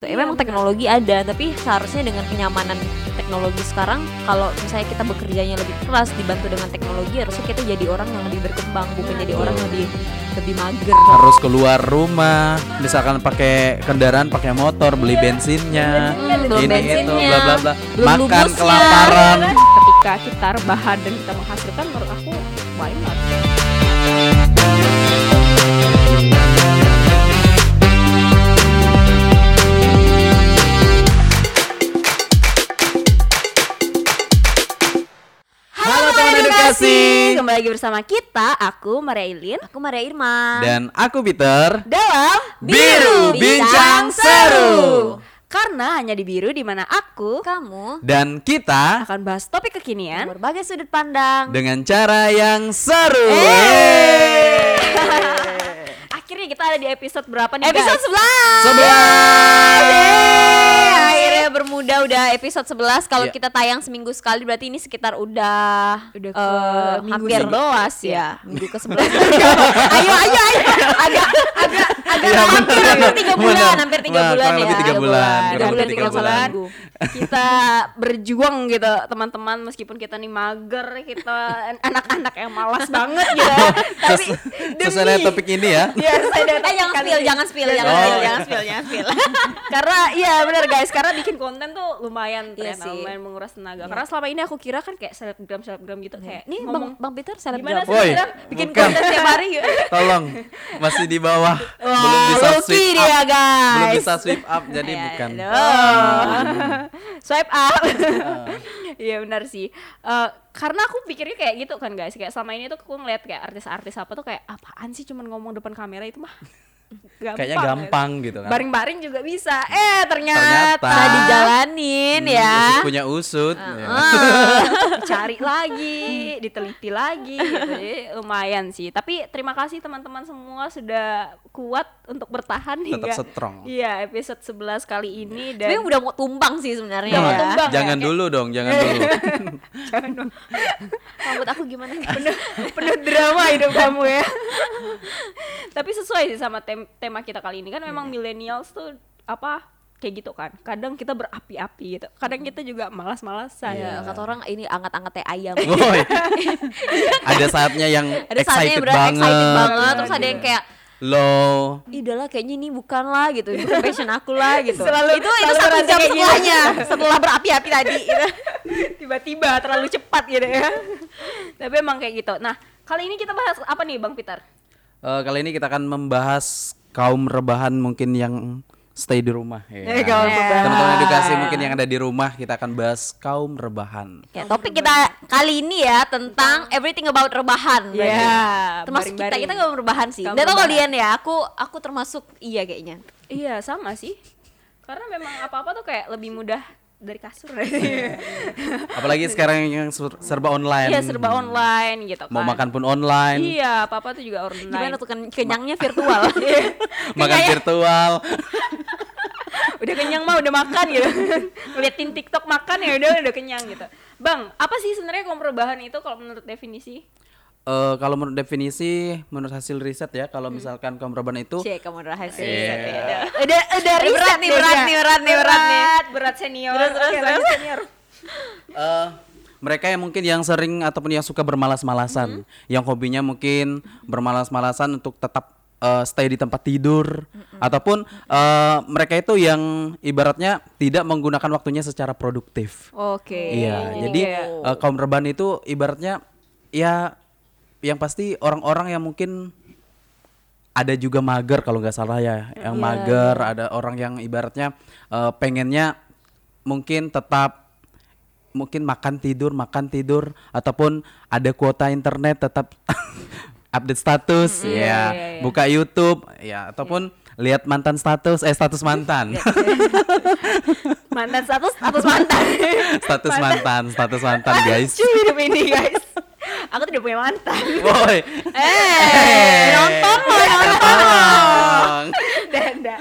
Ya, memang teknologi ada, tapi seharusnya dengan kenyamanan teknologi sekarang, kalau misalnya kita bekerjanya lebih keras dibantu dengan teknologi, harusnya kita jadi orang yang lebih berkembang, bukan jadi orang yang lebih lebih mager. harus keluar rumah misalkan pakai kendaraan pakai motor beli bensinnya Hmm, belum ini itu bensinnya, bla bla bla. Belum makan lubusnya. kelaparan. Ketika kita rebahan dan kita menghasilkan menurut edukasi kembali lagi bersama kita aku Maria Ilin Aku Maria Irma. dan aku Peter dalam Biru Bincang Seru. karena hanya di biru di mana aku kamu dan kita akan bahas topik kekinian berbagai sudut pandang. dengan cara yang seru Eh. akhirnya kita ada di episode berapa nih Episode guys? 11. sebelas Yeay, Akhirnya udah episode 11 Kalau Iya. kita tayang seminggu sekali berarti ini sekitar udah Udah ke eh, minggu hampir 11 ya. Minggu ke 11 Ayo ayo ayo Agak agak agak Iya, hampir bener. hampir 3 bulan Bener. Hampir 3 Wah, bulan kurang ya lebih tiga bulan, Tiga kurang bulan lebih 3 tiga bulan bulan. kita berjuang gitu teman-teman meskipun kita nih mager kita anak-anak yang malas banget gitu tapi sesuai dengan topik ini ya ya saya dari Eh jangan spill, jangan spill, jangan spill, jangan spill, jangan spill karena iya benar guys karena bikin konten tuh lumayan Iya ternyata sih. lumayan menguras tenaga. Karena selama ini aku kira kan kayak selebgram selebgram gitu kayak Nih Bang, ngomong Bang Peter gimana selebgram sih Woi, Bang? bikin bukan. konten tiap hari gitu tolong masih di bawah. Belum bisa dia up. guys. Belum bisa sweep up jadi Ya, bukan. aduh. swipe up. Iya benar sih. Eh, karena aku pikirnya kayak gitu kan guys. Kayak selama ini tuh aku ngeliat kayak artis-artis apa tuh kayak apaan sih cuman ngomong depan kamera itu mah gampang kayaknya gampang gitu kan baring-baring juga bisa eh ternyata, Ternyata. Dijalanin Hmm, ya usut punya usut ya. cari lagi diteliti lagi gitu. Jadi lumayan sih tapi terima kasih teman-teman semua sudah kuat untuk bertahan tetap hingga strong iya episode 11 kali ini dan Sebenarnya udah mau tumbang sih sebenarnya mau ya. tumbang. ya, jangan kayak- dulu dong jangan dulu Rambut aku gimana? penuh, penuh drama hidup kamu ya. Tapi sesuai sih sama tem- tema kita kali ini kan memang millennials tuh apa kayak gitu kan. Kadang kita berapi-api gitu. Kadang kita juga malas-malasan. Ya, kata orang ini anget-anget teh ayam. Ada saatnya yang ada saatnya excited yang banget, excited banget, terus Iya, ada yang kayak low Ih, udah lah kayaknya ini bukan lah gitu, bukan passion aku lah gitu. Selalu- itu itu satu jam kayak gitu. setelahnya, setelah berapi-api tadi. Gitu. Tiba-tiba terlalu cepat gitu ya. Tapi emang kayak gitu. Nah, kali ini kita bahas apa nih Bang Peter? Eh, kali ini kita akan membahas kaum rebahan mungkin yang stay di rumah ya. Eh, kaum rebahan. Teman-teman edukasi mungkin yang ada di rumah kita akan bahas kaum rebahan. Ya, topik kita kali ini ya tentang everything about rebahan. berarti. Ya, termasuk kita baring-baring. kita gak rebahan sih. Kaum rebahan. kalian ya, aku aku termasuk iya kayaknya. Iya, sama sih. Karena memang apa-apa tuh kayak lebih mudah dari kasur. Apalagi sekarang yang ser- serba online. Iya, serba online gitu kan. Mau makan pun online, Iya, apa-apa tuh juga online. Gimana tuh kan kenyangnya virtual. makan virtual. udah kenyang mah udah makan gitu ngeliatin TikTok makan ya udah udah kenyang gitu bang apa sih sebenarnya kaum perubahan itu kalau menurut definisi Eh, kalau menurut definisi, menurut hasil riset ya, kalau misalkan kaum rebahan itu Cek kamu rahasia. Iya. ya. udah udah Berat riset nih, dia. berat nih, berat nih, berat nih. berat senior Terus, terus, Oke, terus. lanjut, senior eh mereka yang mungkin yang sering ataupun yang suka bermalas-malasan, yang hobinya mungkin bermalas-malasan untuk tetap eh, stay di tempat tidur, ataupun eh, mereka itu yang ibaratnya tidak menggunakan waktunya secara produktif. oke Iya, jadi eh, kaum rebahan itu ibaratnya ya yang pasti orang-orang yang mungkin ada juga mager kalau nggak salah ya, yang mager, ada orang yang ibaratnya eh, pengennya mungkin tetap mungkin makan tidur, makan tidur ataupun ada kuota internet tetap update status ya, iya, iya. buka YouTube ya ataupun lihat mantan status eh status mantan. mantan status status mantan. Status mantan, status mantan guys. cuy hidup ini guys aku tidak punya mantan Woi. Eh, nonton loh, nonton. Tolong. Dada.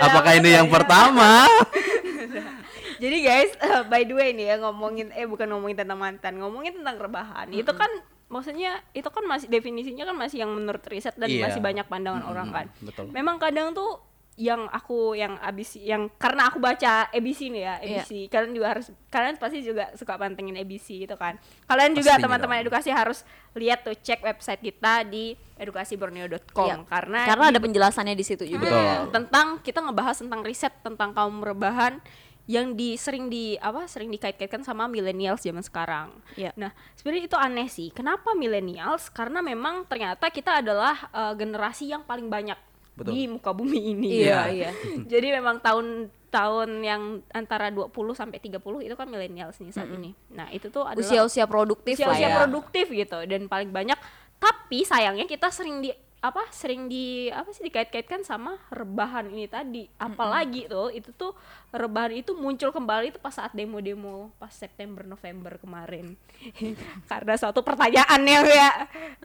Apakah ini yang pertama? Jadi guys, eh, by the way nih ya ngomongin eh bukan ngomongin tentang mantan, ngomongin tentang rebahan. Itu kan maksudnya itu kan masih definisinya kan masih yang menurut riset dan Iya. masih banyak pandangan orang kan. betul. Memang kadang tuh yang aku yang abis yang karena aku baca ABC nih ya. ABC kalian juga harus kalian pasti juga suka pantengin ABC gitu kan kalian juga teman-teman dong. edukasi harus lihat tuh cek website kita di edukasiborneo.com Iya. karena Karena di- ada penjelasannya di situ juga. Hmm, tentang kita ngebahas tentang riset tentang kaum rebahan yang di sering di apa sering dikait-kaitkan sama millennials zaman sekarang. Iya. Nah, sebenarnya itu aneh sih. Kenapa millennials? Karena memang ternyata kita adalah eh, generasi yang paling banyak Betul. di muka bumi ini. Iya, ya. iya. Jadi memang tahun tahun yang antara 20 sampai 30 itu kan millennials nih saat ini. Nah, itu tuh adalah Usia-usia produktif lah usia-usia ya. produktif gitu dan paling banyak tapi sayangnya kita sering di apa sering di apa sih dikait-kaitkan sama rebahan ini tadi. Apalagi tuh itu tuh rebahan itu muncul kembali itu pas saat demo-demo pas September November kemarin. Karena suatu pertanyaan ya kayak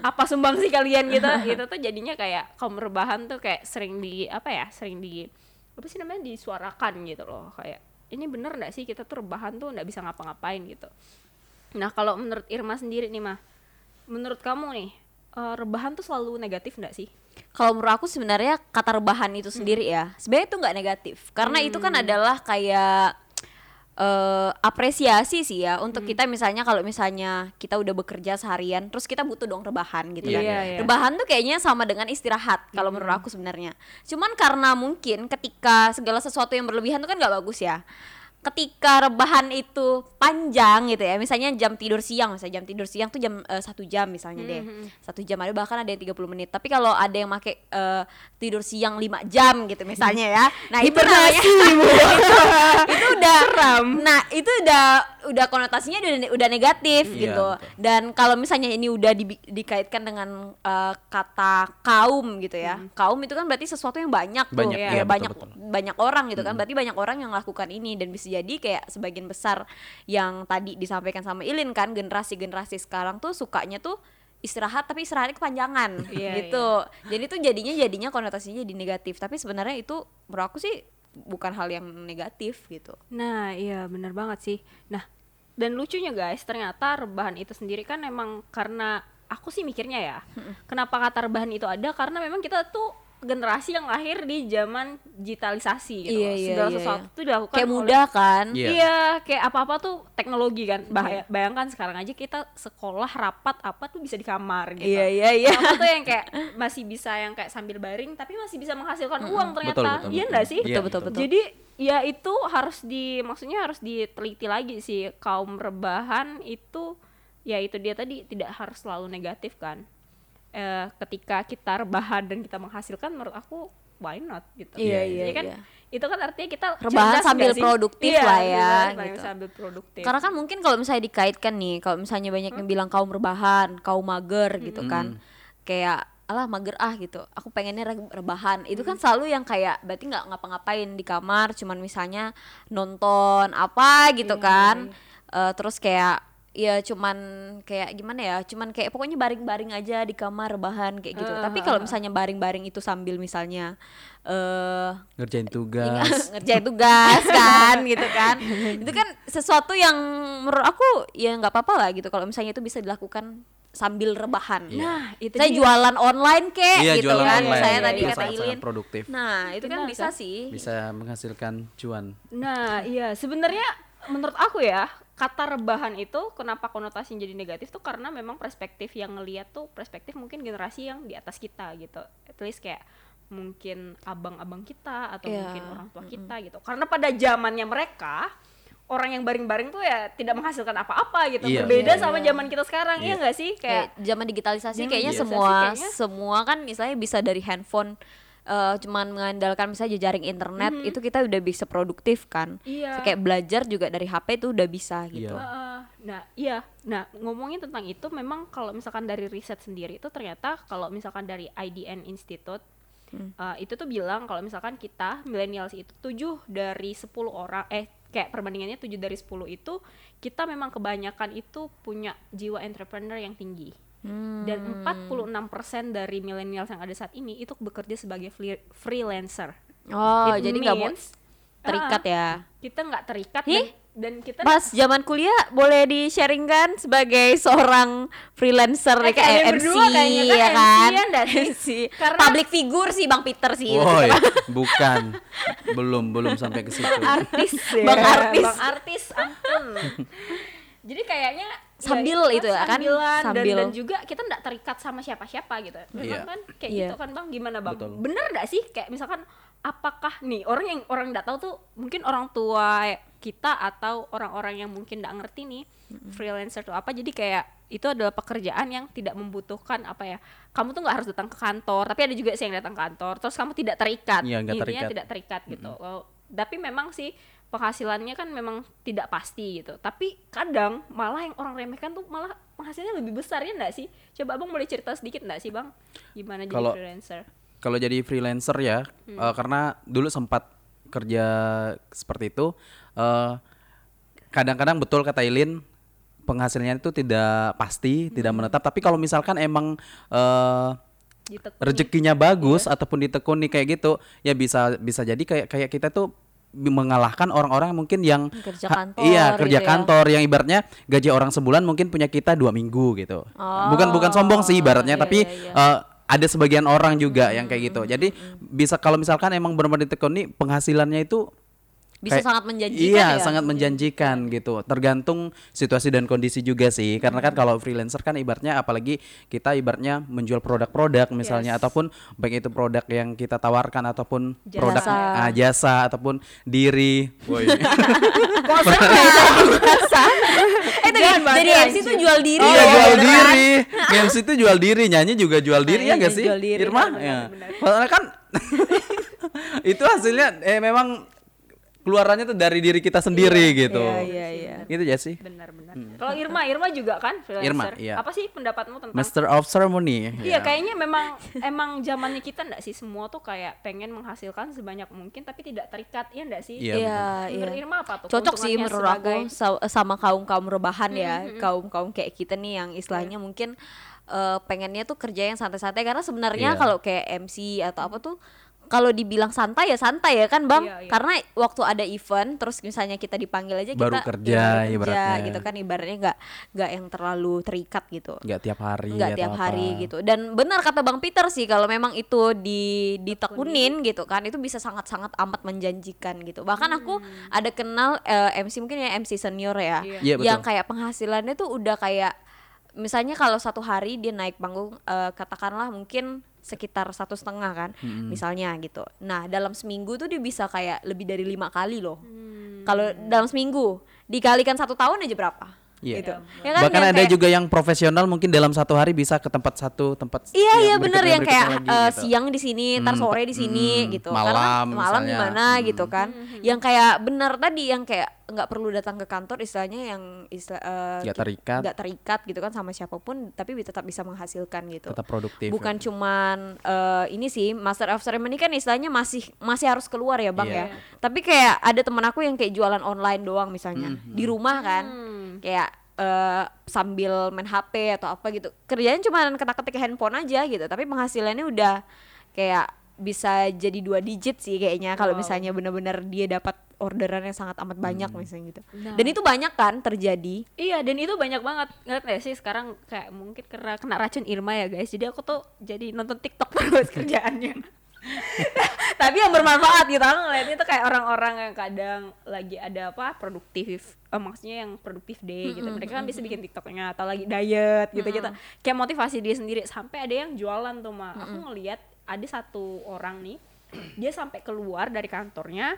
apa sumbangsi kalian gitu? Itu tuh jadinya kayak kaum rebahan tuh kayak sering di apa ya sering di apa sih namanya disuarakan gitu loh. Kayak ini bener nggak sih kita tuh rebahan tuh nggak bisa ngapa-ngapain gitu. Nah kalau menurut Irma sendiri nih mah, menurut kamu nih eh, rebahan tuh selalu negatif nggak sih? Kalau menurut aku sebenarnya kata rebahan itu sendiri ya, sebenarnya itu nggak negatif. Karena itu kan adalah kayak eh, apresiasi sih ya untuk kita misalnya kalau misalnya kita udah bekerja seharian, terus kita butuh dong rebahan gitu Iya, kan. iya, iya. Rebahan tuh kayaknya sama dengan istirahat kalau menurut aku sebenarnya. Cuman karena mungkin ketika segala sesuatu yang berlebihan itu kan nggak bagus ya. Ketika rebahan itu panjang gitu ya, misalnya jam tidur siang, misalnya jam tidur siang tuh jam eh, satu jam misalnya deh, satu jam ada bahkan ada yang 30 menit. Tapi kalau ada yang make eh, tidur siang 5 jam gitu misalnya ya, nah itu namanya itu, itu udah Nah itu udah udah konotasinya udah udah negatif Iya, gitu. betul. Dan kalau misalnya ini udah dibi- dikaitkan dengan eh, kata kaum gitu ya, kaum itu kan berarti sesuatu yang banyak, tuh, Banyak, ya, iya, betul, banyak betul. banyak orang gitu kan, berarti banyak orang yang melakukan ini dan bisa jadi kayak sebagian besar yang tadi disampaikan sama Ilin kan generasi-generasi sekarang tuh sukanya tuh istirahat tapi istirahatnya kepanjangan Iya, gitu. Jadi tuh jadinya jadinya konotasinya jadi negatif, tapi sebenarnya itu menurut aku sih bukan hal yang negatif gitu. Nah iya bener banget sih. Nah dan lucunya guys ternyata rebahan itu sendiri kan emang karena aku sih mikirnya ya, kenapa kata rebahan itu ada karena memang kita tuh generasi yang lahir di zaman digitalisasi gitu. Iya, iya, Segala iya, sesuatu iya. tuh dilakukan Kayak oleh- mudah kan? Iya. Iya, kayak apa-apa tuh teknologi kan. Bahaya, bayangkan sekarang aja kita sekolah rapat apa tuh bisa di kamar gitu. Iya iya iya. Apa tuh yang kayak masih bisa yang kayak sambil baring tapi masih bisa menghasilkan uang ternyata. Betul, betul, iya betul. enggak sih? Iya, Betul, betul, betul. Jadi ya itu harus di maksudnya harus diteliti lagi sih kaum rebahan itu ya itu dia tadi tidak harus selalu negatif kan. Eh, ketika kita rebahan dan kita menghasilkan menurut aku why not gitu. Iya, Jadi iya, kan iya. itu kan artinya kita Rebahan cerdas sambil produktif Iya, lah ya, rebahan gitu. sambil produktif. Karena kan mungkin kalau misalnya dikaitkan nih, kalau misalnya banyak yang bilang kaum rebahan, kaum mager gitu kan. Kayak alah mager ah gitu. Aku pengennya re- rebahan. Itu kan selalu yang kayak berarti nggak ngapa-ngapain di kamar, cuman misalnya nonton apa gitu kan. Eh, terus kayak ya cuman kayak gimana ya cuman kayak pokoknya baring-baring aja di kamar rebahan kayak gitu. Tapi kalau misalnya baring-baring itu sambil misalnya eh ngerjain tugas. ngerjain tugas kan gitu kan. Itu kan sesuatu yang menurut aku ya nggak apa-apa lah gitu. Kalau misalnya itu bisa dilakukan sambil rebahan. Nah, itu saya dia. jualan online kek iya gitu jualan kan. online. Saya iya, tadi iya. kata Ilin. produktif. Nah itu kan bisa kan? sih. Bisa menghasilkan cuan. Nah, iya. Sebenarnya menurut aku ya kata rebahan itu kenapa konotasinya jadi negatif tuh karena memang perspektif yang ngeliat tuh perspektif mungkin generasi yang di atas kita gitu. At least kayak mungkin abang-abang kita atau Iya, mungkin orang tua kita gitu. Karena pada zamannya mereka orang yang baring-baring tuh ya tidak menghasilkan apa-apa gitu. Iya. Berbeda Iya, sama iya. zaman kita sekarang, iya Iya. nggak sih? kayak Kayak zaman digitalisasi Zaman kayaknya digitalisasi semua kayaknya- semua kan misalnya bisa dari handphone eh, cuman mengandalkan misalnya jaring internet itu kita udah bisa produktif kan Iya. kayak belajar juga dari HP itu udah bisa gitu Iya. Heeh. nah iya nah ngomongin tentang itu memang kalau misalkan dari riset sendiri itu ternyata kalau misalkan dari IDN Institute eh, itu tuh bilang kalau misalkan kita millennials itu 7 dari 10 orang eh kayak perbandingannya 7 dari 10 itu kita memang kebanyakan itu punya jiwa entrepreneur yang tinggi Hmm. dan 46% dari millennials yang ada saat ini itu bekerja sebagai freelancer oh It jadi nggak mau terikat ah, ya kita nggak terikat Ih, dan dan kita Pas zaman kuliah boleh di-sharingkan sebagai seorang freelancer Eh, kayak MC kayaknya kan ya kan? sih. MC. Karena- Public figure sih Bang Peter sih. Woi, bukan. belum, belum sampai ke situ. artis ya. Bang artis. bang artis ampun jadi kayaknya ya Sambil itu ya kan? sambilan, Sambil. dan, dan juga kita nggak terikat sama siapa-siapa gitu Memang Iya. kan kayak Iya. gitu kan bang gimana bang Betul. bener nggak sih kayak misalkan apakah nih orang yang orang nggak tahu tuh mungkin orang tua kita atau orang-orang yang mungkin nggak ngerti nih freelancer tuh apa jadi kayak itu adalah pekerjaan yang tidak membutuhkan apa ya kamu tuh nggak harus datang ke kantor tapi ada juga sih yang datang ke kantor terus kamu tidak terikat Iya, nggak intinya terikat. tidak terikat gitu Oh, tapi memang sih penghasilannya kan memang tidak pasti gitu. Tapi kadang malah yang orang remehkan tuh malah penghasilannya lebih besar ya enggak sih? Coba abang boleh cerita sedikit enggak sih bang? Gimana jadi Kalau- freelancer? Kalau jadi freelancer ya, eh, karena dulu sempat kerja seperti itu, eh, kadang-kadang betul kata Ilin, penghasilannya itu tidak pasti, tidak menetap. Tapi kalau misalkan emang eh, Ditekuni. rezekinya bagus ataupun ditekuni kayak gitu, ya bisa bisa jadi kayak kayak kita tuh mengalahkan orang-orang mungkin yang Kerja ha- kantor iya kerja gitu ya. kantor yang ibaratnya gaji orang sebulan mungkin punya kita dua minggu gitu. Bukan bukan sombong sih ibaratnya iya, tapi iya, eh, ada sebagian orang juga yang kayak gitu. Jadi bisa kalau misalkan emang benar-benar ditekuni penghasilannya itu Bisa kayak- sangat menjanjikan iya ya. sangat menjanjikan gitu tergantung situasi dan kondisi juga sih karena kan kalau freelancer kan ibaratnya apalagi kita ibaratnya menjual produk-produk misalnya Yes. ataupun baik itu produk yang kita tawarkan ataupun produk Jasa. ah, jasa ataupun diri Woi. Ya biasa. Eh jadi banyak MC tuh jual diri. iya loh, jual beneran. diri MC itu jual diri nyanyi juga jual diri Nah, ya iya, gak sih jual diri, Irma ya benar. Soalnya kan itu hasilnya eh memang keluarannya tuh dari diri kita sendiri gitu Iya iya iya. gitu ya sih benar-benar kalau Irma Irma juga kan freelancer Irma, iya. apa sih pendapatmu tentang Master of Ceremony Iya ya. kayaknya memang emang zamannya kita enggak sih semua tuh kayak pengen menghasilkan sebanyak mungkin tapi tidak terikat ya enggak sih Iya, Iya Menurut iya. Irma apa tuh Cocok sih menurut aku sebagai- sa- sama kaum kaum rebahan ya, kaum kaum kayak kita nih yang istilahnya Iya. mungkin eh, pengennya tuh kerja yang santai-santai karena sebenarnya Iya. kalau kayak MC atau apa tuh kalau dibilang santai ya santai ya kan bang Iya, iya. karena waktu ada event terus misalnya kita dipanggil aja Baru kita kerja, ya, baru kerja ibaratnya. gitu kan ibaratnya nggak nggak yang terlalu terikat gitu nggak tiap hari nggak atau tiap apa. hari gitu dan benar kata bang Peter sih kalau memang itu di ditekunin gitu kan itu bisa sangat sangat amat menjanjikan gitu bahkan aku ada kenal eh, MC mungkin ya MC senior ya Iya. Iya, yang betul. kayak penghasilannya tuh udah kayak misalnya kalau satu hari dia naik panggung eh, katakanlah mungkin sekitar satu setengah kan misalnya gitu. Nah dalam seminggu tuh dia bisa kayak lebih dari lima kali loh. Kalau dalam seminggu dikalikan satu tahun aja berapa Iya. gitu bahkan Yang ada kayak- juga yang profesional mungkin dalam satu hari bisa ke tempat satu tempat Iya iya bener yang kayak lagi, gitu. siang di sini, ntar Hmm, sore di sini hmm, gitu. malam Karena malam gimana Hmm. gitu kan. Yang kayak bener tadi yang kayak nggak perlu datang ke kantor istilahnya yang istilah eh, Nggak ki- terikat. nggak terikat gitu kan sama siapa pun tapi tetap bisa menghasilkan gitu. tetap produktif Bukan cuman eh, ini sih Master of Ceremony kan istilahnya masih masih harus keluar ya bang Iya. ya. Tapi kayak ada temen aku yang kayak jualan online doang misalnya Hmm, di rumah kan, kayak eh, sambil main HP atau apa gitu. Kerjanya cuma ketak-ketik handphone aja gitu. Tapi penghasilannya udah kayak bisa jadi dua digit sih kayaknya kalau Wow. misalnya bener-bener dia dapat orderan yang sangat amat banyak Hmm. misalnya gitu. Nah. Dan itu banyak kan terjadi. Iya dan itu banyak banget ngeliat gak sih sekarang kayak mungkin karena kena racun Irma ya guys jadi aku tuh jadi nonton TikTok terus kerjaannya tapi yang bermanfaat gitu aku ngeliatnya tuh kayak orang-orang yang kadang lagi ada apa produktif eh, maksudnya yang produktif day gitu. Mereka kan bisa bikin TikToknya atau lagi diet gitu gitu kayak motivasi dia sendiri. Sampai ada yang jualan tuh mah aku ngeliat ada satu orang nih dia sampai keluar dari kantornya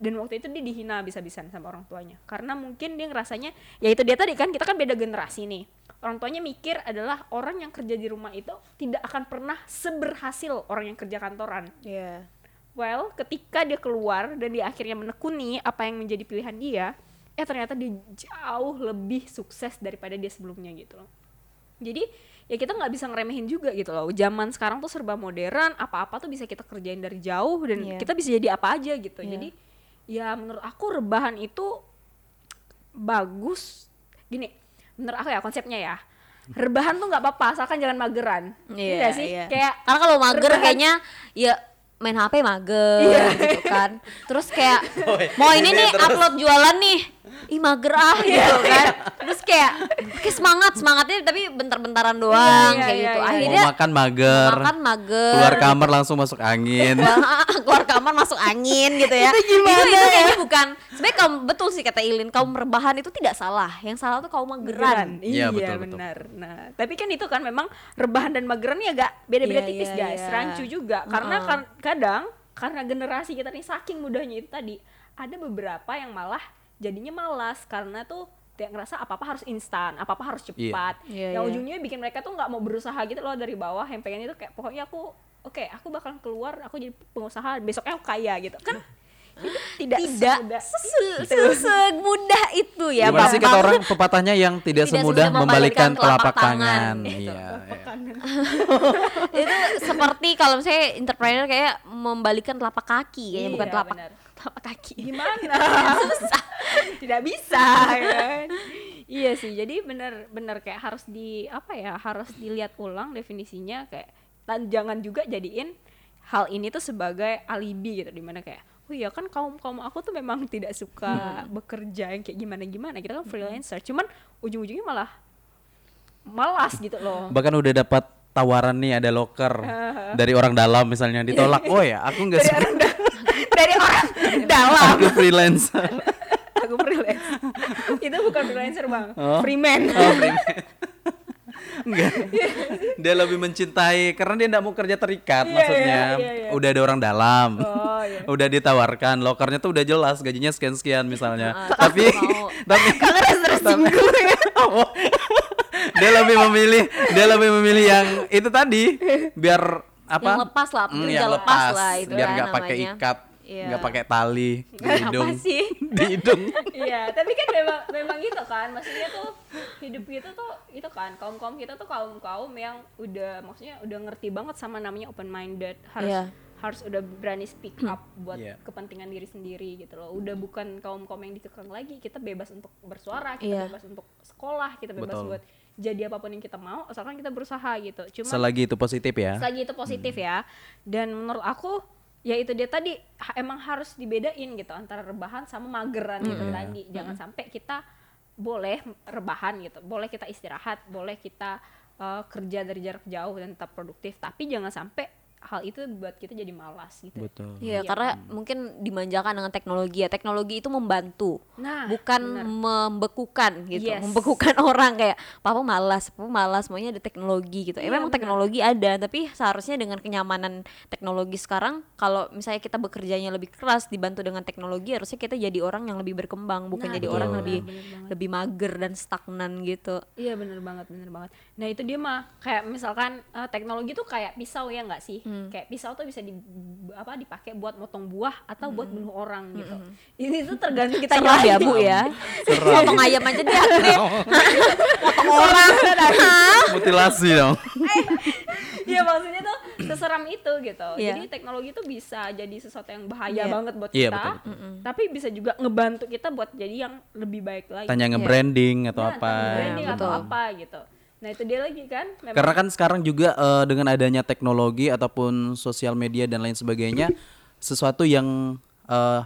dan waktu itu dia dihina bisa-bisan sama orang tuanya. Karena mungkin dia ngerasanya ya itu dia tadi kan kita kan beda generasi nih orang tuanya mikir adalah orang yang kerja di rumah itu tidak akan pernah seberhasil orang yang kerja kantoran Iya. well ketika dia keluar dan dia akhirnya menekuni apa yang menjadi pilihan dia eh ternyata dia jauh lebih sukses daripada dia sebelumnya gitu loh jadi ya kita nggak bisa ngeremehin juga gitu loh zaman sekarang tuh serba modern apa-apa tuh bisa kita kerjain dari jauh dan Iya. kita bisa jadi apa aja gitu Iya. jadi ya menurut aku rebahan itu bagus gini menurut aku ya konsepnya ya. Rebahan tuh nggak apa-apa asalkan jangan mageran. Iya nggak sih? iya. kayak karena kalau mager rebahan- kayaknya ya main HP mager Iya. gitu kan. Terus kayak Woi, mau ini nih terus. upload jualan nih. ih mager ah gitu kan terus kayak kayak semangat semangatnya tapi bentar-bentaran doang Iya, kayak iya, gitu iya. akhirnya Mau makan mager. makan mager Keluar kamar langsung masuk angin. Keluar kamar masuk angin gitu ya. Itu gimana itu, ya? kayaknya bukan. Sebenarnya kaum betul sih kata Ilin, kaum rebahan itu tidak salah. Yang salah tuh kaum mageran. Iya, Iya, betul, betul. benar. Nah, tapi kan itu kan memang rebahan dan mageran ya agak beda-beda Iya, tipis iya, guys. iya. Rancu juga karena kan kadang karena generasi kita nih saking mudahnya itu tadi ada beberapa yang malah jadinya malas karena tuh tidak ngerasa apa-apa harus instan, apa-apa harus cepat. Iya, yang iya. ujungnya bikin mereka tuh nggak mau berusaha gitu loh dari bawah yang pengen itu kayak pokoknya aku oke aku bakal keluar aku jadi pengusaha besoknya aku kaya gitu kan tidak Tidak semudah sesu- itu. se- semudah itu ya, Gimana sih kata orang pepatahnya yang tidak, Tidak semudah semudah membalikan membalikan telapak tangan. tangan. Iya. iya. itu seperti kalau saya entrepreneur kayak membalikan telapak kaki kayaknya bukan Iya, telapak benar. telapak kaki. gimana susah tidak bisa ya kan iya sih jadi bener-bener kayak harus di apa ya harus dilihat ulang definisinya kayak dan jangan juga jadiin hal ini tuh sebagai alibi gitu di mana kayak oh iya kan kaum kaum aku tuh memang tidak suka bekerja yang kayak gimana gimana kita kan freelancer cuman ujung-ujungnya malah malas gitu loh Bahkan udah dapat tawaran nih ada loker dari orang dalam misalnya ditolak. Oh ya, aku nggak suka. dari orang dalam Aku freelancer. aku freelance itu bukan freelancer bang Oh. freeman Oh, freeman. Enggak. Dia lebih mencintai karena dia enggak mau kerja terikat Iya, maksudnya. iya, iya, iya. Udah ada orang dalam. Oh, iya. Udah ditawarkan, lokernya tuh udah jelas gajinya sekian-sekian misalnya. Ah, tapi tapi Oh. dia lebih memilih dia lebih memilih yang itu tadi biar apa? Yang lepas lah, kerja yang lepas lah itu biar kan nggak pakai ikat, Iya. nggak pakai tali di hidung. sih? Di hidung. Iya, tapi kan memang memang gitu kan. Maksudnya tuh hidup kita tuh itu kan kaum-kaum kita tuh kaum-kaum yang udah maksudnya udah ngerti banget sama namanya open minded, harus Iya. harus udah berani speak up buat Iya. kepentingan diri sendiri gitu loh. Udah bukan kaum-kaum yang dikekang lagi, kita bebas untuk bersuara, kita Iya. bebas untuk sekolah, kita bebas Betul. buat jadi apa pun yang kita mau asalkan kita berusaha gitu. Cuma Selagi itu positif ya. selagi itu positif ya dan menurut aku ya itu dia tadi ha- emang harus dibedain gitu antara rebahan sama mageran gitu Iya. tadi. Jangan sampai kita boleh rebahan gitu boleh kita istirahat boleh kita eh, kerja dari jarak jauh dan tetap produktif. Tapi jangan sampai hal itu buat kita jadi malas gitu Betul. Iya, Iya. karena mungkin dimanjakan dengan teknologi ya. Teknologi itu membantu, nah bukan benar. membekukan gitu. Yes. Membekukan orang kayak papa malas, papa malas, maunya ada teknologi gitu. Ya memang benar. teknologi ada, tapi seharusnya dengan kenyamanan teknologi sekarang kalau misalnya kita bekerjanya lebih keras dibantu dengan teknologi, harusnya kita jadi orang yang lebih berkembang, bukan Nah, jadi betul. orang Benar, lebih benar lebih mager dan stagnan gitu. Iya bener banget bener banget. Nah itu dia mah kayak misalkan eh, teknologi tuh kayak pisau ya nggak sih? Hmm. Kayak pisau tuh bisa di apa dipakai buat motong buah atau buat Hmm. bunuh orang gitu. Ini tuh tergantung kita Serem ya bu ya, Seram. potong ayam aja dia akhirnya potong orang. Mutilasi dong. Iya maksudnya tuh seseram itu gitu. Iya. Jadi teknologi tuh bisa jadi sesuatu yang bahaya Iya. banget buat Iya, kita. betul, Tapi bisa juga ngebantu kita buat jadi yang lebih baik lagi. Tanya nge-branding atau Nah, apa. branding atau betul. apa gitu. Nah itu dia lagi kan. Memang Karena kan sekarang juga eh, dengan adanya teknologi ataupun sosial media dan lain sebagainya, sesuatu yang eh,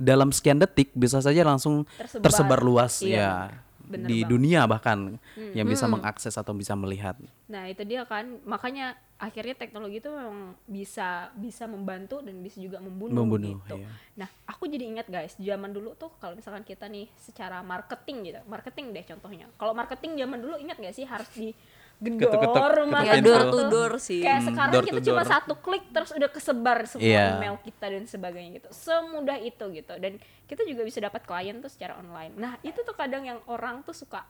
dalam sekian detik bisa saja langsung Tersebar. tersebar, luas Iya, ya bener di banget. dunia bahkan yang bisa mengakses atau bisa melihat. Nah itu dia kan makanya akhirnya teknologi itu memang bisa bisa membantu dan bisa juga membunuh, Membunuh, gitu. iya. Nah aku jadi ingat guys zaman dulu tuh kalau misalkan kita nih secara marketing gitu, marketing deh contohnya. Kalau marketing zaman dulu ingat gak sih harus di gedor Ketuk-ketuk, rumah Ya ketuk kita door to door sih. Kayak Hmm, sekarang door kita to cuma door. satu klik terus udah kesebar semua Iya. email kita dan sebagainya gitu. Semudah itu gitu dan kita juga bisa dapat klien tuh secara online. Nah itu tuh kadang yang orang tuh suka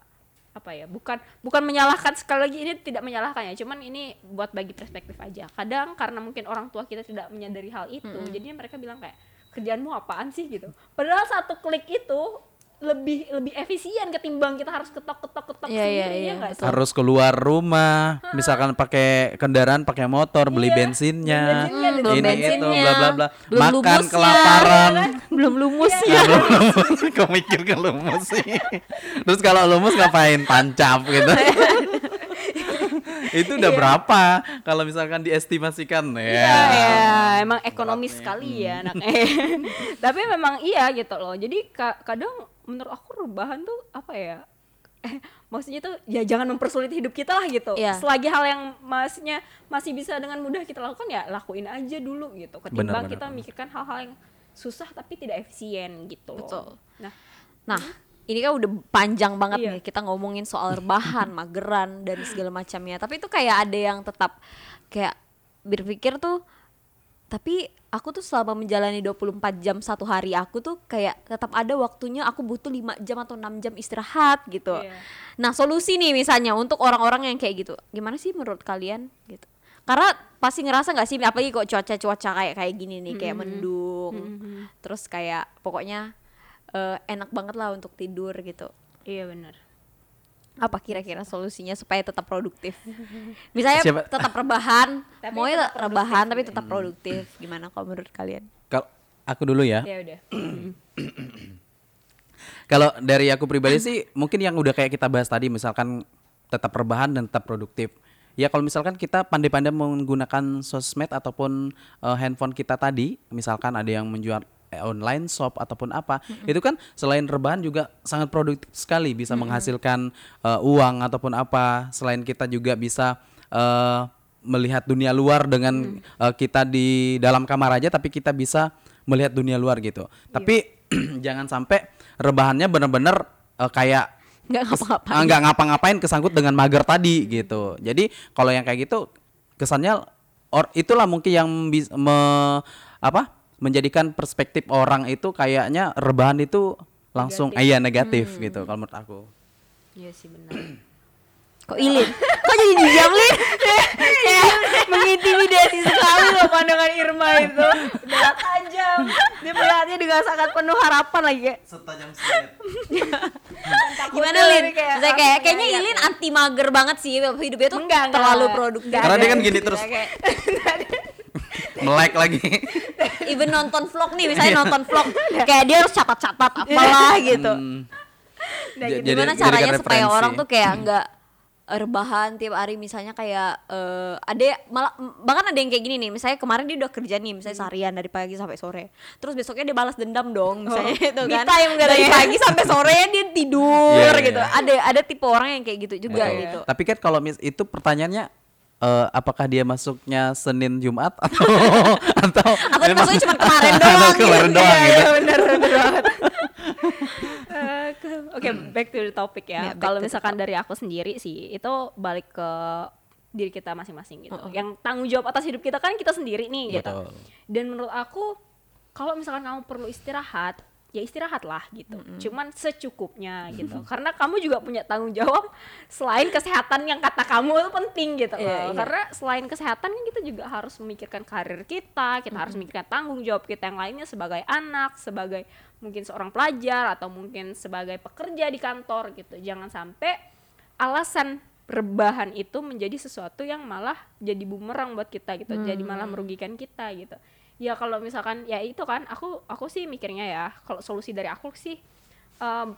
apa ya bukan bukan menyalahkan sekali lagi ini tidak menyalahkan ya cuman ini buat bagi perspektif aja kadang karena mungkin orang tua kita tidak menyadari hal itu jadinya mereka bilang kayak kerjaanmu apaan sih gitu padahal satu klik itu lebih lebih efisien ketimbang kita harus ketok ketok ketok Iya, iya, sendiri iya, ya nggak sih Harus keluar rumah, misalkan pakai kendaraan, pakai motor, beli Iya, bensinnya, Hmm, belum ini bensinnya, itu, bla bla bla, belum makan lumusnya, kelaparan. belum lumusnya. Nah, belum lumus, kok mikir ke lumus sih. Terus kalau lumus ngapain? Tancap gitu. itu udah berapa kalau misalkan diestimasikan ya. Iya, ya, emang ekonomis sekali ya anaknya. Tapi memang iya gitu loh. Jadi ka- kadang menurut aku rebahan tuh apa ya eh maksudnya tuh ya jangan mempersulit hidup kita lah gitu Iya. selagi hal yang maksudnya masih bisa dengan mudah kita lakukan ya lakuin aja dulu gitu ketimbang Benar, kita benar. memikirkan hal-hal yang susah tapi tidak efisien gitu loh Betul. nah Nah, ini kan udah panjang banget Iya. nih kita ngomongin soal rebahan, mageran dan segala macamnya. Tapi itu kayak ada yang tetap kayak berpikir tuh tapi aku tuh selama menjalani 24 jam satu hari aku tuh kayak tetap ada waktunya aku butuh 5 jam atau 6 jam istirahat gitu. Iya. Nah, solusi nih misalnya untuk orang-orang yang kayak gitu. Gimana sih menurut kalian gitu? Karena pasti ngerasa nggak sih apalagi kok cuaca-cuaca kayak kayak gini nih kayak mendung. Terus kayak pokoknya eh, enak banget lah untuk tidur gitu. iya benar Apa kira-kira solusinya supaya tetap produktif? Misalnya Siapa- tetap rebahan, Tapi mau tetap rebahan tapi tetap produktif. Gimana kalau menurut kalian? Kalau aku dulu ya. ya udah Kalau dari aku pribadi sih mungkin yang udah kayak kita bahas tadi misalkan tetap rebahan dan tetap produktif. Ya kalau misalkan kita pandai-pandai menggunakan sosmed ataupun eh, handphone kita tadi, misalkan ada yang menjual online shop ataupun apa, itu kan selain rebahan juga sangat produktif sekali bisa menghasilkan eh, uang ataupun apa. Selain kita juga bisa eh, melihat dunia luar dengan eh, kita di dalam kamar aja tapi kita bisa melihat dunia luar gitu. Tapi jangan sampai rebahannya bener-bener eh, kayak Nggak ngapa-ngapain. ah, nggak ngapa-ngapain kesangkut dengan mager tadi gitu. Jadi kalau yang kayak gitu kesannya or itulah mungkin yang bisa me, apa menjadikan perspektif orang itu kayaknya rebahan itu langsung eh, iya negatif gitu kalau menurut aku. iya sih benar Kok Ilin? Kok jadi diam Lin? kayak mengintimidasi sekali loh pandangan Irma itu udah tajam dia melihatnya dengan sangat penuh harapan lagi kayak Setajam Gimana Takutnya Lin? ini kayak kayaknya kayak- Ilin anti mager banget sih hidupnya tuh Enggak, enggak. terlalu produktif. Karena dia kan gini terus melek lagi. even nonton vlog nih misalnya nonton vlog kayak dia harus catat-catat apalah gitu. Hmm. Nah, Ja- gitu. jadi- Gimana caranya supaya referensi. orang tuh kayak enggak rebahan tiap hari misalnya kayak eh, ada malah bahkan ada yang kayak gini nih misalnya kemarin dia udah kerja nih misalnya seharian dari pagi sampai sore terus besoknya dia balas dendam dong misalnya itu Me kan time dari katanya. pagi sampai sore dia tidur Iya, iya, gitu iya. ada ada tipe orang yang kayak gitu juga Betul. gitu Tapi kan kalau mis itu pertanyaannya eh, apakah dia masuknya Senin Jumat atau atau Aku tuh memang- masuknya cuma kemarin atau doang kemarin gitu. doang Iya, gitu. iya, benar benar banget. Eh, ke- Oke, back to the topic Ya, back Kalau to the misalkan dari aku sendiri sih, itu balik ke diri kita masing-masing gitu. Yang tanggung jawab atas hidup kita kan kita sendiri nih gitu. Betul. Dan menurut aku kalau misalkan kamu perlu istirahat, ya istirahatlah gitu. Cuman secukupnya gitu. Karena kamu juga punya tanggung jawab selain kesehatan yang kata kamu itu penting gitu loh. iya. Karena selain kesehatan kan kita juga harus memikirkan karir kita, kita harus memikirkan tanggung jawab kita yang lainnya sebagai anak, sebagai mungkin seorang pelajar atau mungkin sebagai pekerja di kantor gitu. Jangan sampai alasan rebahan itu menjadi sesuatu yang malah jadi bumerang buat kita gitu. Jadi malah merugikan kita gitu. Ya kalau misalkan ya itu kan aku aku sih mikirnya ya kalau solusi dari aku sih um,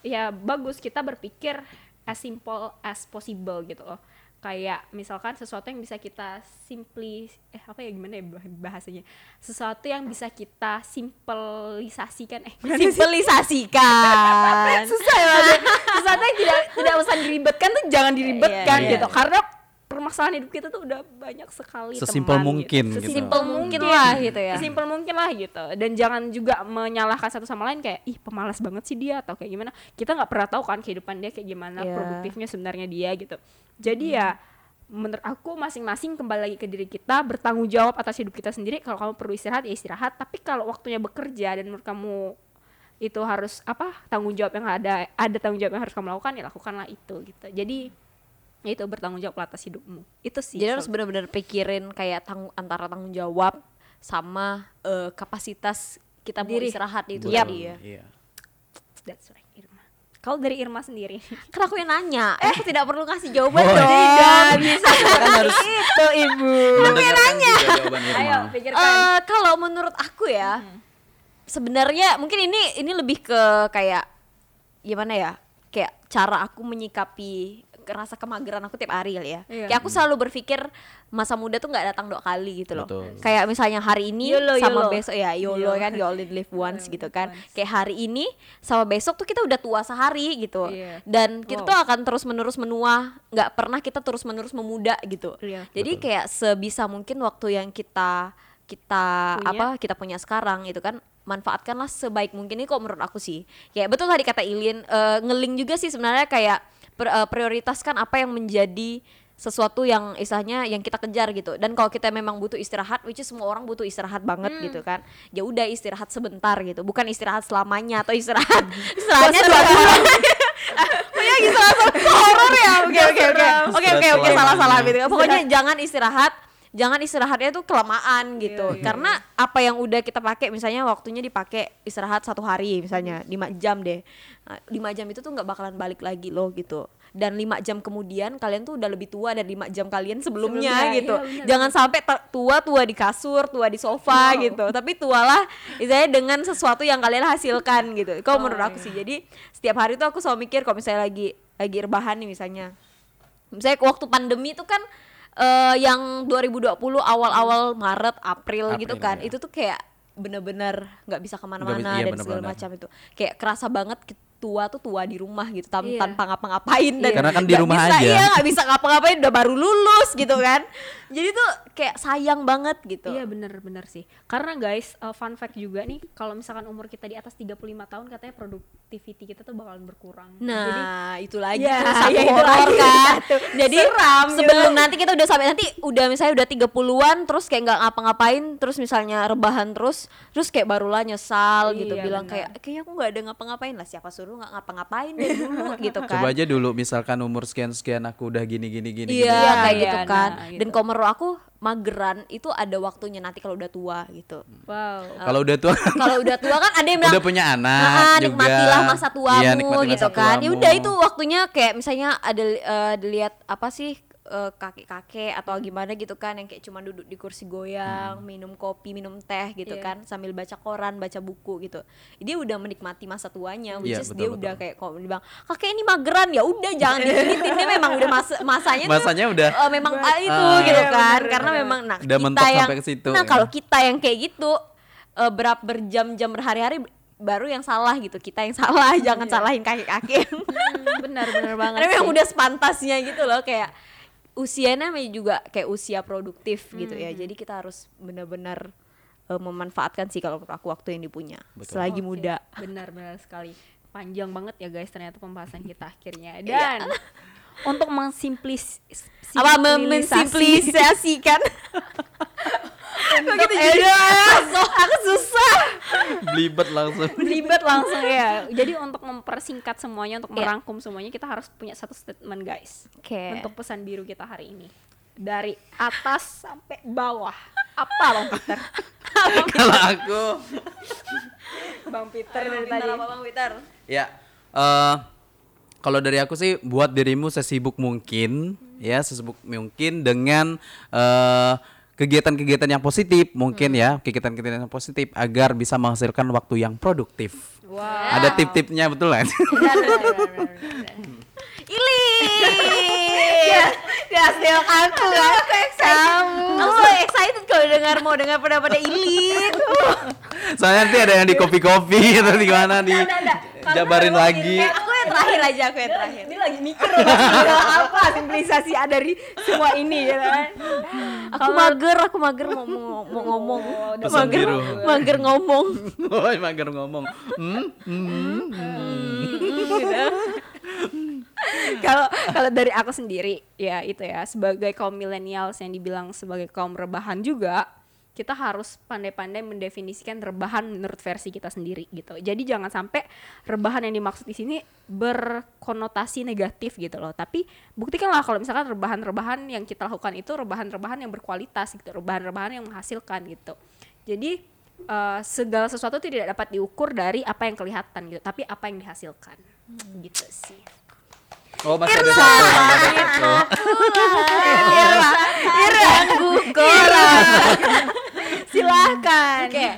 ya bagus kita berpikir as simple as possible gitu loh. Kayak misalkan sesuatu yang bisa kita simply eh apa ya gimana ya bah- bahasanya? Sesuatu yang bisa kita simplisasikan eh simpelisasikan susah ya sesuatu yang tidak tidak usah diribetkan tuh jangan diribetkan Iya, iya. gitu karena permasalahan hidup kita tuh udah banyak sekali Sesimpel teman, mungkin gitu. gitu. sesimpel Sesimpel mungkin mungkin lah gitu ya. sesimpel mungkin lah gitu. Dan jangan juga menyalahkan satu sama lain kayak ih pemalas banget sih dia atau kayak gimana. Kita nggak pernah tahu kan kehidupan dia kayak gimana Iya. produktifnya sebenarnya dia gitu. Jadi ya menurut aku masing-masing kembali lagi ke diri kita bertanggung jawab atas hidup kita sendiri. Kalau kamu perlu istirahat ya istirahat. Tapi kalau waktunya bekerja dan menurut kamu itu harus apa tanggung jawab yang ada ada tanggung jawab yang harus kamu lakukan ya lakukanlah itu gitu. Jadi ya itu bertanggung jawab atas hidupmu itu sih Jadi harus benar-benar pikirin kayak tang- antara tanggung jawab sama eh, kapasitas kita mau Diri. istirahat itu Yap. tadi ya. Iya. that's right Irma kalau dari Irma sendiri Kan aku yang nanya, eh aku tidak perlu kasih jawaban Oh, dong. tidak bisa Kan harus itu ibu juga jawaban Irma. ayo pikirkan Eh, kalau menurut aku ya, sebenarnya mungkin ini ini lebih ke kayak gimana ya? Kayak cara aku menyikapi rasa kemageran aku tiap hari kali ya. Iya. Kayak aku selalu berpikir masa muda tuh nggak datang dua kali gitu loh. Betul. Kayak misalnya hari ini YOLO, sama YOLO. besok ya YOLO Iya. kan you only live once gitu kan. once. Kayak hari ini sama besok tuh kita udah tua sehari gitu. Iya. Dan kita Wow. tuh akan terus menerus menua, nggak pernah kita terus menerus memuda gitu. Iya. Jadi kayak sebisa mungkin waktu yang kita kita Punya. apa kita punya sekarang itu kan manfaatkanlah sebaik mungkin ini kok menurut aku sih kayak betul tadi kata Ilin eh, ngeling juga sih sebenarnya kayak prioritaskan apa yang menjadi sesuatu yang istilahnya yang kita kejar gitu. Dan kalau kita memang butuh istirahat which is semua orang butuh istirahat banget gitu kan. Ya udah istirahat sebentar gitu. Bukan istirahat selamanya atau istirahat istirahatnya dua bulan. Pokoknya gitu langsung horor ya. Oke oke oke. Oke oke oke. Salah salah gitu. Pokoknya jangan istirahat jangan istirahatnya tuh kelamaan gitu. karena apa yang udah kita pakai misalnya waktunya dipakai istirahat satu hari misalnya lima jam deh. Nah, lima jam itu tuh nggak bakalan balik lagi loh gitu. Dan lima jam kemudian kalian tuh udah lebih tua dari lima jam kalian sebelumnya, Sebelumnya, gitu. iya, jangan sampai tua tua di kasur tua di sofa Wow. gitu. Tapi tualah misalnya dengan sesuatu yang kalian hasilkan gitu. Kalau Oh, menurut aku iya. sih jadi setiap hari tuh aku selalu mikir kalau misalnya lagi lagi rebahan nih misalnya. Misalnya waktu pandemi itu kan eh, yang 2020 awal-awal Maret April, gitu April, kan ya. itu tuh kayak bener-bener nggak bisa ke mana-mana iya, dan segala bener-bener. macam itu kayak kerasa banget tua tuh tua di rumah gitu tan- Iya. tanpa ngapa-ngapain dan Karena kan di nggak rumah bisa, aja. iya nggak bisa ngapa-ngapain udah baru lulus gitu kan jadi tuh kayak sayang banget gitu Iya bener-bener sih Karena guys uh, fun fact juga nih Kalau misalkan umur kita di atas 35 tahun Katanya productivity kita tuh bakalan berkurang Jadi Nah, itu lagi Ya, tuh satu ya, itu horor lagi kan. Jadi Seram sebelum gitu. nanti kita udah sampai nanti udah misalnya udah 30-an terus kayak nggak ngapa-ngapain, terus misalnya rebahan terus, terus kayak barulah nyesal gitu Iya, bilang benar. kayak kayaknya aku nggak ada ngapa-ngapain lah siapa suruh nggak ngapa-ngapain dari dulu gitu kan. Coba aja dulu misalkan umur sekian-sekian aku udah gini gini gini. Iya, gini. kayak Iya, gitu nah, kan. gitu. Dan kalau menurut aku mageran itu ada waktunya nanti kalau udah tua gitu. Wow Kalau udah tua kalau udah tua kan ada yang bilang udah punya anak "Ah, juga. nikmatilah masa tuamu Iya, nikmati gitu masa kan. Ya udah itu waktunya kayak misalnya ada eh, dilihat apa sih eh, kakek-kakek atau gimana gitu kan yang kayak cuma duduk di kursi goyang, minum kopi, minum teh gitu Iya. kan sambil baca koran, baca buku gitu. Dia udah menikmati masa tuanya, which Iya, is betul, dia betul. udah kayak kalau dibilang kakek ini mageran ya udah jangan diginitin dia memang udah masa masanya tuh Masanya udah eh, memang ah, itu Ah. gitu Iya, kan bener, karena bener. memang nah Udah kita mentok yang sampai ke situ, nah ya. kalau kita yang kayak gitu eh, berap berjam-jam berhari-hari baru yang salah gitu kita yang salah jangan salahin kakek-kakek Hmm, Bener-bener banget karena memang udah sepantasnya gitu loh kayak usianya juga kayak usia produktif gitu ya jadi kita harus benar-benar eh, memanfaatkan sih kalau menurut aku waktu yang dipunya Betul. selagi Oke, muda Benar-benar sekali. Panjang banget ya guys ternyata pembahasan kita akhirnya. Iya. Dan untuk mensimplis apa mensimplifikasikan Untuk gitu jadi aku susah belibet langsung. Belibet langsung ya. Jadi untuk mempersingkat semuanya, untuk Iya. merangkum semuanya, kita harus punya satu statement guys. Oke. Untuk pesan biru kita hari ini. Dari atas sampai bawah. Apa Bang Peter? Kalau aku Bang Peter dari tadi. Bang Peter ya eh kalau dari aku sih buat dirimu sesibuk mungkin ya sesibuk mungkin dengan eh kegiatan-kegiatan yang positif mungkin ya kegiatan-kegiatan yang positif agar bisa menghasilkan waktu yang produktif. Wow. Ada tip-tipnya betul kan? Ili ya hasil aku kan kamu aku so excited kalau dengar mau dengar pendapatnya Ilin Soalnya nanti ada yang di kopi-kopi atau di mana di jabarin lagi. Kayak aku yang terakhir aja aku yang terakhir Ini lagi mikir loh, apa simplisasi ada dari semua ini ya kan. aku mager aku mager mau mau, mau ngomong Pesan mager biru. mager ngomong Oh, mager ngomong. Hmm? Hmm? Kalau kalau dari aku sendiri ya itu ya sebagai kaum millennials yang dibilang sebagai kaum rebahan juga kita harus pandai-pandai mendefinisikan rebahan menurut versi kita sendiri gitu. Jadi jangan sampai rebahan yang dimaksud di sini berkonotasi negatif gitu loh. Tapi buktikanlah kalau misalkan rebahan-rebahan yang kita lakukan itu rebahan-rebahan yang berkualitas gitu, rebahan-rebahan yang menghasilkan gitu. Jadi eh, segala sesuatu tidak dapat diukur dari apa yang kelihatan gitu, tapi apa yang dihasilkan. Gitu sih. Oh, masih ada satu. ada satu. Iranggu korang Silahkan. Oke,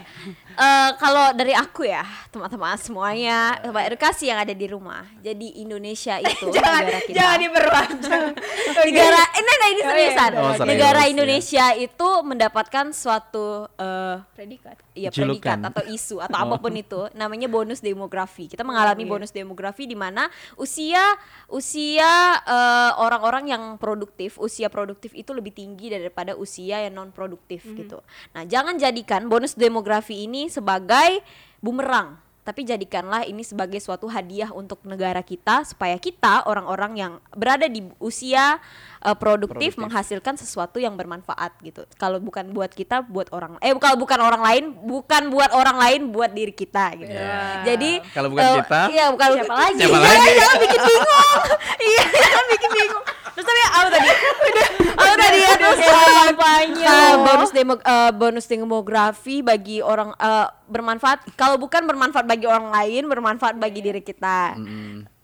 Eh, kalau dari aku ya teman-teman semuanya teman edukasi yang ada di rumah jadi Indonesia itu jangan negara kita jangan diperpanjang negara ini nah, ini Oh, iya, seriusan iya. Oh, serius, negara ya. Indonesia itu mendapatkan suatu eh predikat ya Julukan. predikat atau isu atau Oh. apa pun itu namanya bonus demografi kita mengalami iya. bonus demografi di mana usia usia eh, orang-orang yang produktif usia produktif itu lebih tinggi daripada usia yang non produktif Hmm. gitu nah jangan jadikan bonus demografi ini sebagai bumerang tapi jadikanlah ini sebagai suatu hadiah untuk negara kita supaya kita orang-orang yang berada di usia eh, produktif, Produktif. menghasilkan sesuatu yang bermanfaat gitu. Kalau bukan buat kita, buat orang eh kalau bukan orang lain, bukan buat orang lain, buat diri kita gitu. Ya. Jadi Kalau bukan eh, kita, iya bukan siapa lagi? Siapa Iya, lagi? Jangan bikin bingung. iya, bikin bingung. Terus tapi apa tadi? Udah, apa tadi ya? Terus kampanye. Bonus demo eh, bonus demografi bagi orang eh, bermanfaat. Kalau bukan bermanfaat bagi orang lain, bermanfaat bagi diri kita.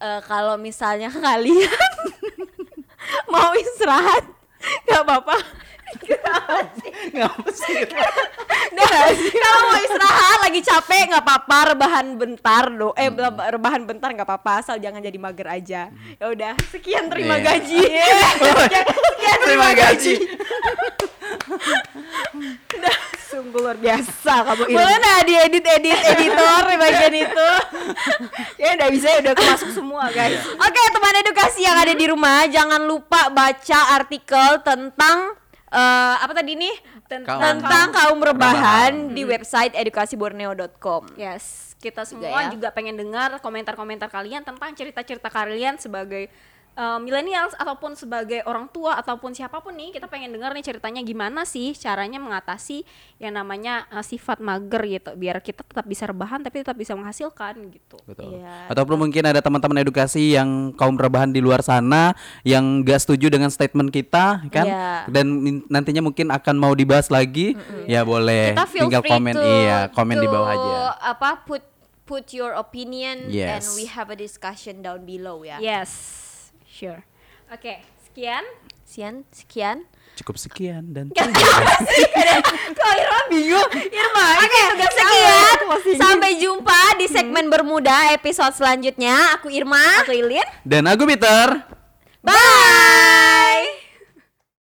Eh, kalau misalnya kalian mau istirahat, nggak apa-apa. Ngapa sih? Nah, kalau mau istirahat lagi capek nggak apa-apa, rebahan bentar do. Eh Hmm. rebahan bentar nggak apa-apa, asal jangan jadi mager aja. Ya udah, sekian terima Iya. gaji. sekian Terima gaji. sungguh luar biasa kamu ini Boleh nah diedit edit editor di bagian itu. ya udah bisa udah masuk semua guys Oke teman edukasi yang ada di rumah jangan lupa baca artikel tentang eh, apa tadi nih Tentang tentang kaum rebahan rebahan. di website edukasiborneo.com. Yes, kita Juga semua ya. juga pengen dengar komentar-komentar kalian tentang cerita-cerita kalian sebagai uh, millennials ataupun sebagai orang tua ataupun siapa pun nih kita pengen dengar nih ceritanya gimana sih caranya mengatasi yang namanya uh, sifat mager gitu biar kita tetap bisa rebahan tapi tetap bisa menghasilkan gitu. Betul. Iya, Ataupun mungkin ada teman-teman edukasi yang kaum rebahan di luar sana yang gak setuju dengan statement kita kan Iya. dan nantinya mungkin akan mau dibahas lagi ya boleh Kita feel tinggal free komen to, iya komen di to, bawah aja. Apa put put your opinion and Yes. we have a discussion down below ya. Yes, sure. Oke, sekian. Sekian sekian. Cukup sekian dan Kok Irma bingung? Irma, Oke, sekian. Sampai jumpa di segmen bermuda episode selanjutnya. Aku Irma. Aku Ilin. dan aku Peter. Bye.